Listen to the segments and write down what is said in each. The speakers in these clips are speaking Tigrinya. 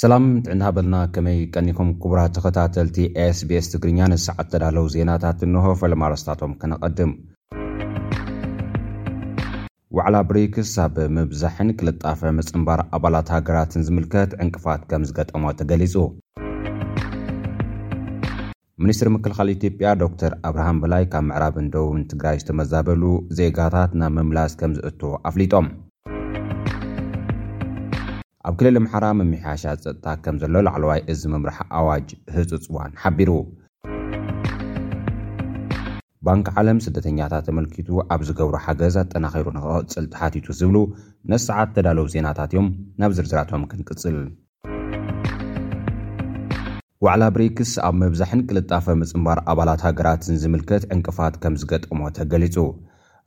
ሰላም ጥዕና በልና ከመይ ቀኒኹም ክቡራት ተኸታተልቲ ኤስቤስ ትግርኛ ንሰዓት ተዳለው ዜናታት እንሆ ፈለማ ኣረስታቶም ከነቐድም ዋዕላ ብሪክስ ኣብ ምብዛሕን ክልጣፈ ምፅንባር ኣባላት ሃገራትን ዝምልከት ዕንቅፋት ከም ዝገጠሞ ተገሊፁ ሚኒስትሪ ምክልኻል ኢትዮጵያ ዶክተር ኣብርሃም በላይ ካብ ምዕራብን ደቡብን ትግራይ ዝተመዛበሉ ዜጋታት ናብ ምምላስ ከምዝእቶ ኣፍሊጦም። ኣብ ክልል ኣምሓራ ምምሕያሻት ፀጥታ ከምዘሎ ላዕለዋይ እዚ ምምራሕ ኣዋጅ ህፁፅ ዋን ሓቢሩ። ባንኪ ዓለም ስደተኛታት ተመልኪቱ ኣብ ዝገብሮ ሓገዝ ኣጠናኺሩ ንክቕፅል ተሓቲቱ ዝብሉ ነዚ ሰዓት ዝተዳለዉ ዜናታት እዮም። ናብ ዝርዝራቶም ክንቅፅል። ዋዕላ ብሪክስ ኣብ ምብዛሕን ቅልጣፈ ምጽንባር ኣባላት ሃገራትን ዝምልከት ዕንቅፋት ከም ዝገጠሞ ተገሊጹ።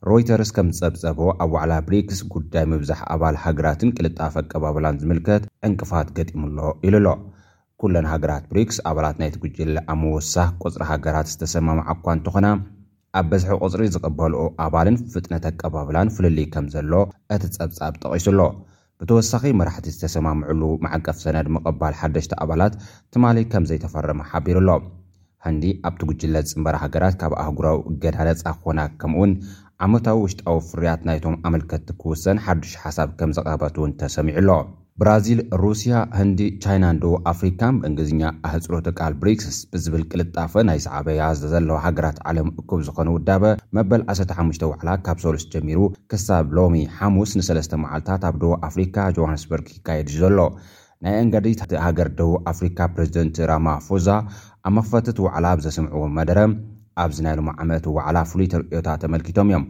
ሮይተርስ ከም ዝጸብጸቦ፣ ኣብ ዋዕላ ብሪክስ ጉዳይ ምብዛሕ ኣባል ሃገራትን ቅልጣፈ ኣቀባብላን ዝምልከት ዕንቅፋት ገጢሙ ኣሎ ኢሉ ኣሎ። ኩለን ሃገራት ብሪክስ ኣባላት ናይቲ ጉጅለ ኣብ ምውሳኽ ቁጽሪ ሃገራት ዝተሰማምዓ እኳ እንተኾና፣ ኣብ በዝሒ ቁጽሪ ዝቕበልኦ ኣባልን ፍጥነት ኣቀባብላን ፍልልይ ከም ዘሎ እቲ ጸብጻብ ጠቒሱ ኣሎ። ብተወሳኺ መራሕቲ ዝተሰማምዕሉ ማዕቀፍ ሰነድ ምቕባል ሓደሽቲ ኣባላት ትማሊ ከምዘይተፈረመ ሓቢሩ ኣሎ። ህንዲ ኣብቲ ጉጅለ ዝጽንበራ ሃገራት ካብ ኣህጉራዊ እገዳ ነጻ ክኾና ከምኡ'ውን ዓመታዊ ውሽጣዊ ፍርያት ናይቶም ኣመልከትቲ ክውሰን ሓዱሽ ሓሳብ ከምዘቕረበት'ውን ተሰሚዑ ኣሎ። ብራዚል፣ ሩስያ፣ ህንዲ፣ ቻይናን ደቡብ ኣፍሪካን ብእንግሊዝኛ ኣህጽሮተ ቃል ብሪክስ ብዝብል ቅልጣፈ ናይ ሰዓበያ ዘለዋ ሃገራት ዓለም እኩብ ዝኾነ ውዳበ መበል ዓሰርተ ሓሙሽተ ዋዕላ ካብ ሰሉስ ጀሚሩ ክሳብ ሎሚ ሓሙስ ንሰለስተ መዓልታት ኣብ ደቡብ ኣፍሪካ ጆሃንስበርግ ይካየድ እዩ ዘሎ ናይ ኣንጋዲት እታ ሃገር ደቡብ ኣፍሪካ ፕረዚደንት ራማፎዛ ኣብ መኽፈቲ እቲ ዋዕላ ኣብ ዘስምዕዎ መደረ ኣብዚ ናይ ሎሚ ዓመት ዋዕላ ፍሉይ ተርእዮታት ኣመልኪቶም እዮም።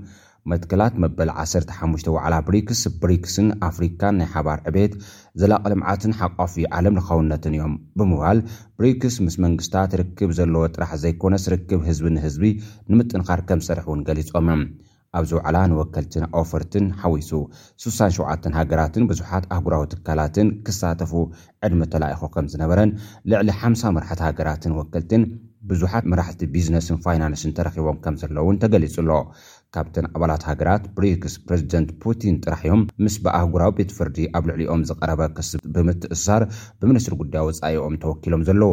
መትከላት መበል ዓሰርተ ሓሙሽተ ዋዕላ ብሪክስ፣ ብሪክስን ኣፍሪካን ናይ ሓባር ዕቤት፣ ዘላቒ ልምዓትን ሓቋፊ ዓለም ለኻውነትን እዮም ብምባል፣ ብሪክስ ምስ መንግስታት ርክብ ዘለዎ ጥራሕ ዘይኮነስ ርክብ ህዝቢ ንህዝቢ ንምጥንኻር ከምዝሰርሕ እውን ገሊፆም እዮም። ኣብዚ ዋዕላ ንወከልትን ኣውፈርትን ሓዊሱ ስሳን ሸውዓተን ሃገራትን ብዙሓት ኣህጉራዊ ትካላትን ክሳተፉ ዕድመ ተላኢኹ ከምዝነበረን ልዕሊ ሓምሳ መራሕቲ ሃገራትን ወከልትን ብዙሓት መራሕቲ ቢዝነስን ፋይናንስን ተረኺቦም ከምዘለዉን ተገሊጹ'ሎ። ካብተን ኣባላት ሃገራት ብሪክስ ፕረዚደንት ፑቲን ጥራሕ'ዮም ምስ ብኣህጉራዊ ቤት ፍርዲ ኣብ ልዕሊኦም ዝቐረበ ክሲ ብምትእስሳር ብሚኒስትሪ ጉዳይ ወጻኢኦም ተወኪሎም ዘለዉ።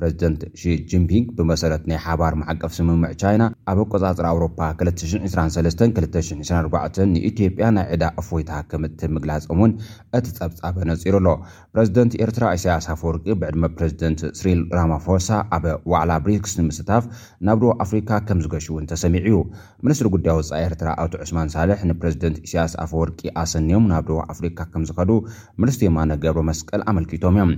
ፕረዚደንት ሺ ጂንፒንግ ብመሰረት ናይ ሓባር ማዕቀፍ ስምምዕ ቻይና ኣብ ኣቆፃፅራ ኣውሮፓ ክልተ ሽሕን ዕስራን ሰለስተን ክልተ ሽሕን ዕስራን ኣርባዕተን ንኢትዮጵያ ናይ ዕዳ እፎይታ ከምእትህብ ምግላፆም እውን እቲ ፀብፃብ ኣነፂሩ ኣሎ። ፕረዚደንት ኤርትራ ኢሳያስ ኣፈወርቂ ብዕድመ ፕረዚደንት ስሪል ራማፎሳ ኣብ ዋዕላ ብሪክስ ንምስታፍ ናብ ደቡብ ኣፍሪካ ከምዝገሹ እውን ተሰሚዑ እዩ። ሚኒስትሪ ጉዳይ ወፃኢ ኤርትራ ኣቶ ዑስማን ሳልሕ ንፕረዚደንት ኢሳያስ ኣፈወርቂ ኣሰንዮም ናብ ደቡብ ኣፍሪካ ከምዝኸዱ ሚኒስትር የማነ ገብረመስቀል ኣመልኪቶም እዮም።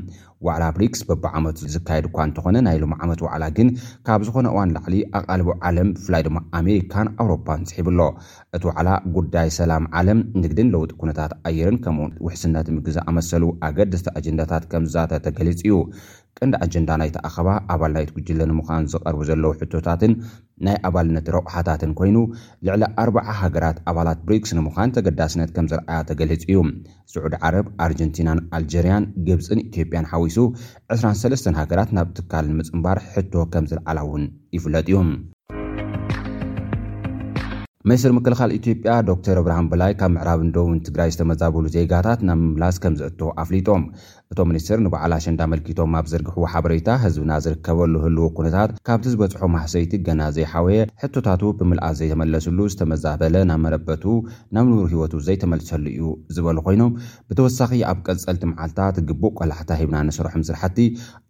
ዋዕላ ብሪክስ በቢዓመቱ ዝካየድ እኳ እንተኾነ ናይ ሎሚ ዓመት ዋዕላ ግን ካብ ዝኾነ እዋን ንላዕሊ ኣቓልቦ ዓለም ብፍላይ ድማ ኣሜሪካን ኣውሮፓን ስሒቡ ኣሎ። እቲ ዋዕላ ጉዳይ ሰላም ዓለም፣ ንግድን ለውጢ ኩነታት ኣየርን ከምኡ'ውን ውሕስነት ምግቢ ዝኣመሰሉ ኣገደስቲ ኣጀንዳታት ከምዝዛተ ተገሊጹ እዩ። ቀንዲ ኣጀንዳ ናይቲ ኣኸባ ኣባል ናይቲ ጉጅለ ንምዃን ዝቐርቡ ዘለዉ ሕቶታትን ናይ ኣባልነት ረቑሓታትን ኮይኑ፣ ልዕሊ ኣርብዓ ሃገራት ኣባላት ብሪክስ ንምዃን ተገዳስነት ከም ዘርኣያ ተገሊጹ እዩ። ስዑዲ ዓረብ፣ ኣርጀንቲናን ኣልጀርያን፣ ግብጽን ኢትዮጵያን ሓዊሱ ዕስራን ሰለስተን ሃገራት ናብቲ ትካል ንምጽንባር ሕቶ ከም ዘልዓላ እውን ይፍለጥ እዩ። ሚኒስትር ምክልኻል ኢትዮጵያ ዶክተር ኣብርሃም በላይ ካብ ምዕራብን ደቡብን ትግራይ ዝተመዛበሉ ዜጋታት ናብ ምምላስ ከም ዝእቶ ኣፍሊጦም። እቶም ሚኒስትር ንበዓል ኣሸንዳ ኣመልኪቶም ኣብ ዝዘርግሕዎ ሓበሬታ፣ ህዝብና ዝርከበሉ ህልዊ ኩነታት ካብቲ ዝበፅሖ ማህሰይቲ ገና ዘይሓወየ፣ ሕቶታቱ ብምልኣት ዘይተመለስሉ፣ ዝተመዛበለ ናብ መረበቱ፣ ናብ ንቡር ህይወቱ ዘይተመልሰሉ እዩ ዝበሉ ኮይኖም፣ ብተወሳኺ ኣብ ቀፀልቲ መዓልታት ግቡእ ቆላሕታ ሂብና ንሰርሖም ስራሕቲ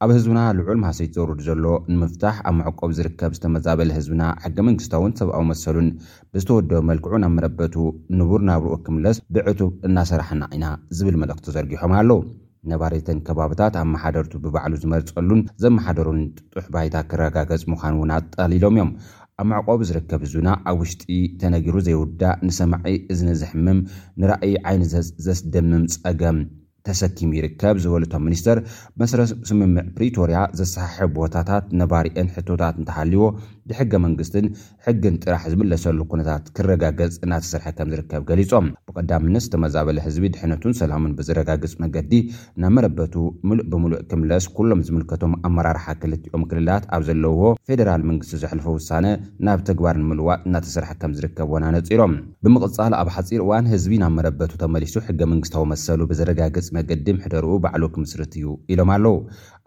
ኣብ ህዝብና ልዑል ማህሰይቲ ዘውርድ ዘሎ ንምፍታሕ ኣብ መዕቆቢ ዝርከብ ዝተመዛበለ ህዝብና ሕገ-መንግስታውን ሰብኣዊ መሰሉን ብዝተወደበ መልክዑ ናብ መረበቱ ንቡር ናብርኡ ክምለስ ብዕቱብ እናሰራሕና ኢና ዝብል መልእኽቲ ዘርጊሖም ኣለው። ነባሪተን ከባብታት ኣመሓደርቱ ብባዕሉ ዝመርፀሉን ዘመሓደሩን ጥጡሕ ባይታ ክረጋገፅ ምዃኑ እውን ኣጣሊሎም እዮም። ኣብ መዕቆቢ ዝርከብ ህዝብና ኣብ ውሽጢ ተነጊሩ ዘይውዳእ፣ ንሰማዒ እዝኒ ዘሕምም፣ ንራኢ ዓይኒ ዘስደምም ፀገም፣ ተሰኪሙ ይርከብ ዝበሉ እቶም ሚኒስትር፣ መሰረት ስምምዕ ፕሪቶርያ ዘሰሓሕብ ቦታታት ነባሪኤን ሕቶታት እንተሃልዩዎ ብሕገ መንግስትን ሕግን ጥራሕ ዝምለሰሉ ኩነታት ክረጋገፅ እናተሰርሐ ከምዝርከብ ገሊፆም። ብቐዳምነት ዝተመዛበለ ህዝቢ ድሕነቱን ሰላሙን ብዘረጋግፅ መገዲ ናብ መረበቱ ምሉእ ብምሉእ ክምለስ ኩሎም ዝምልከቶም ኣመራርሓ ክልቲኦም ክልላት ኣብ ዘለዉዎ ፌደራል መንግስቲ ዘሕልፎ ውሳነ ናብ ተግባር ንምልዋጥ እናተሰርሐ ከምዝርከብ ወን ኣነፂሮም። ብምቕጻል ኣብ ሓጺር እዋን ህዝቢ ናብ መረበቱ ተመሊሱ ሕገ መንግስታዊ መሰሉ ብዘረጋግጽ መገዲ ምሕደርኡ ባዕሉ ክምስርት እዩ ኢሎም ኣለው።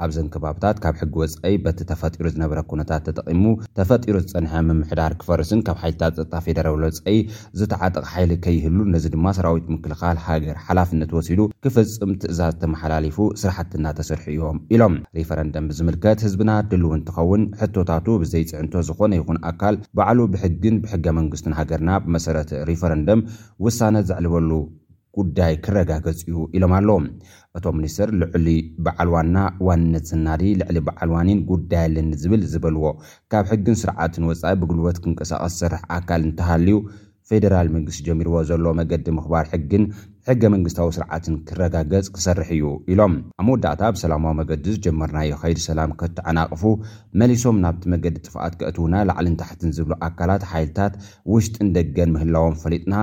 ኣብዘን ከባብታት ካብ ሕጊ ወጻኢ በቲ ተፈጢሩ ዝነበረ ኩነታት ተጠቒሙ ተፈጢሩ ዝጸንሐ ምምሕዳር ክፈርስን ካብ ሓይልታት ጸጥታ ፌደራል ወጻኢ ዝተዓጠቐ ሓይሊ ከይህሉን ነዚ ድማ ሰራዊት ምክልኻል ሃገር ሓላፍነት ወሲዱ ክፍጽም ትእዛዝ ተመሓላሊፉ ስራሕቲ እናተሰርሑ እዮም ኢሎም። ሪፈረንደም ብዝምልከት ህዝብና ድሉው እንትኸውን ሕቶታቱ ብዘይጽዕንቶ ዝኾነ ይኹን ኣካል ባዕሉ ብሕግን ብሕገ መንግስትን ሃገርና ብመሰረት ሪፈረንደም ውሳነ ዘዕልበሉ ጉዳይ ክረጋገፅ እዩ ኢሎም ኣለው እቶም ሚኒስትር። ልዕሊ በዓል ዋና ዋንነት ዝናዲ ልዕሊ በዓል ዋኒን ጉዳይ ኣለኒ ዝብል ዝበልዎ ካብ ሕግን ስርዓትን ወፃኢ ብጉልበት ክንቀሳቐስ ዝሰርሕ ኣካል እንተሃልዩ ፌደራል መንግስቲ ጀሚርዎ ዘሎ መገዲ ምኽባር ሕግን ሕገ መንግስታዊ ስርዓትን ክረጋገፅ ክሰርሕ እዩ ኢሎም። ኣብ መወዳእታ ብሰላማዊ መገዲ ዝጀመርናዮ ከይዲ ሰላም ከተዓናቕፉ፣ መሊሶም ናብቲ መገዲ ጥፍኣት ከእትውና ላዕልን ታሕትን ዝብሉ ኣካላት፣ ሓይልታት ውሽጥን ደገን ምህላዎም ፈሊጥና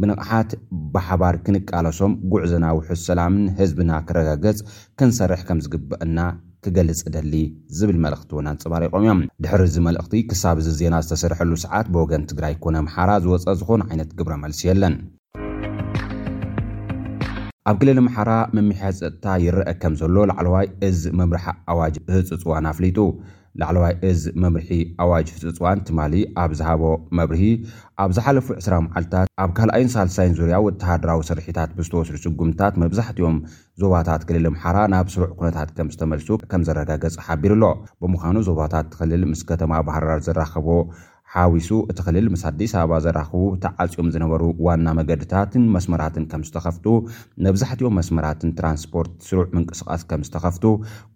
ብንቕሓት ብሓባር ክንቃለሶም ጉዕዞና ውሑስ ሰላምን ህዝብና ክረጋገፅ ክንሰርሕ ከምዝግበእና ክገልጽ እደሊ ዝብል መልእኽቲ እውን ኣንጸባሪቖም እዮም። ድሕሪ እዚ መልእኽቲ ክሳብ እዚ ዜና ዝተሰርሐሉ ሰዓት ብወገን ትግራይ ኮነ ኣምሓራ ዝወጸ ዝኾነ ዓይነት ግብረ መልሲ የለን። ኣብ ክልል ኣምሓራ ምምሕያሽ ጸጥታ ይረኣ ከም ዘሎ ላዕለዋይ እዝ መምርሒ ኣዋጅ ህጹጽ እዋን ኣፍሊጡ። ላዕለዋይ እዝ መምርሒ ኣዋጅ ህጹጽ እዋን ትማሊ ኣብ ዝሃቦ መብርሂ፣ ኣብ ዝሓለፉ ዕስራ መዓልታት ኣብ ካልኣይን ሳልሳይን ዙርያ ወተሃደራዊ ስርሒታት ብዝተወስዱ ስጉምትታት መብዛሕቲኦም ዞባታት ክልል ኣምሓራ ናብ ስሩዕ ኩነታት ከም ዝተመልሱ ከም ዘረጋገጸ ሓቢሩ ኣሎ። ብምዃኑ ዞባታት እቲ ክልል ምስ ከተማ ባህርዳር ዘራኽቦ ሓዊሱ እቲ ክልል ምስ ኣዲስ ኣበባ ዘራኽቡ ተዓጽዮም ዝነበሩ ዋና መገድታትን መስመራትን ከም ዝተኸፍቱ፣ መብዛሕትኦም መስመራትን ትራንስፖርት ስሩዕ ምንቅስቓስ ከም ዝተኸፍቱ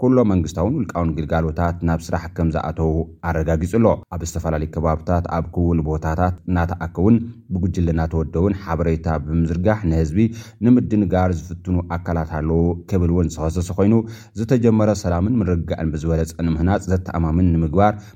ኩሎም መንግስታውን ውልቃውን ግልጋሎታት ናብ ስራሕ ከምዝኣተዉ ኣረጋጊጹ ኣሎ። ኣብ ዝተፈላለዩ ከባብታት ኣብ ክውል ቦታታት እናተኣከቡን ብጉጅለ እናተወደቡን ሓበሬታ ብምዝርጋሕ ንህዝቢ ንምድንጋር ዝፍትኑ ኣካላት ኣለዉ ክብል እውን ዝኸሰሰ ኮይኑ፣ ዝተጀመረ ሰላምን ምርግጋእን ብዝበለፀ ንምህናፅ ዘተኣማምን ንምግባር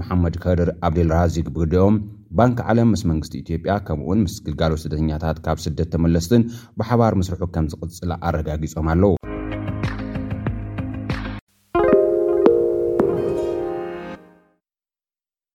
መሓመድ ከድር ዓብደልራዚግ ብግደኦም፣ ባንኪ ዓለም ምስ መንግስቲ ኢትዮጵያ ከምኡ'ውን ምስ ግልጋሎት ስደተኛታት ካብ ስደት ተመለስትን ብሓባር ምስርሑ ከም ዝቕጽል ኣረጋጊጾም ኣለዉ።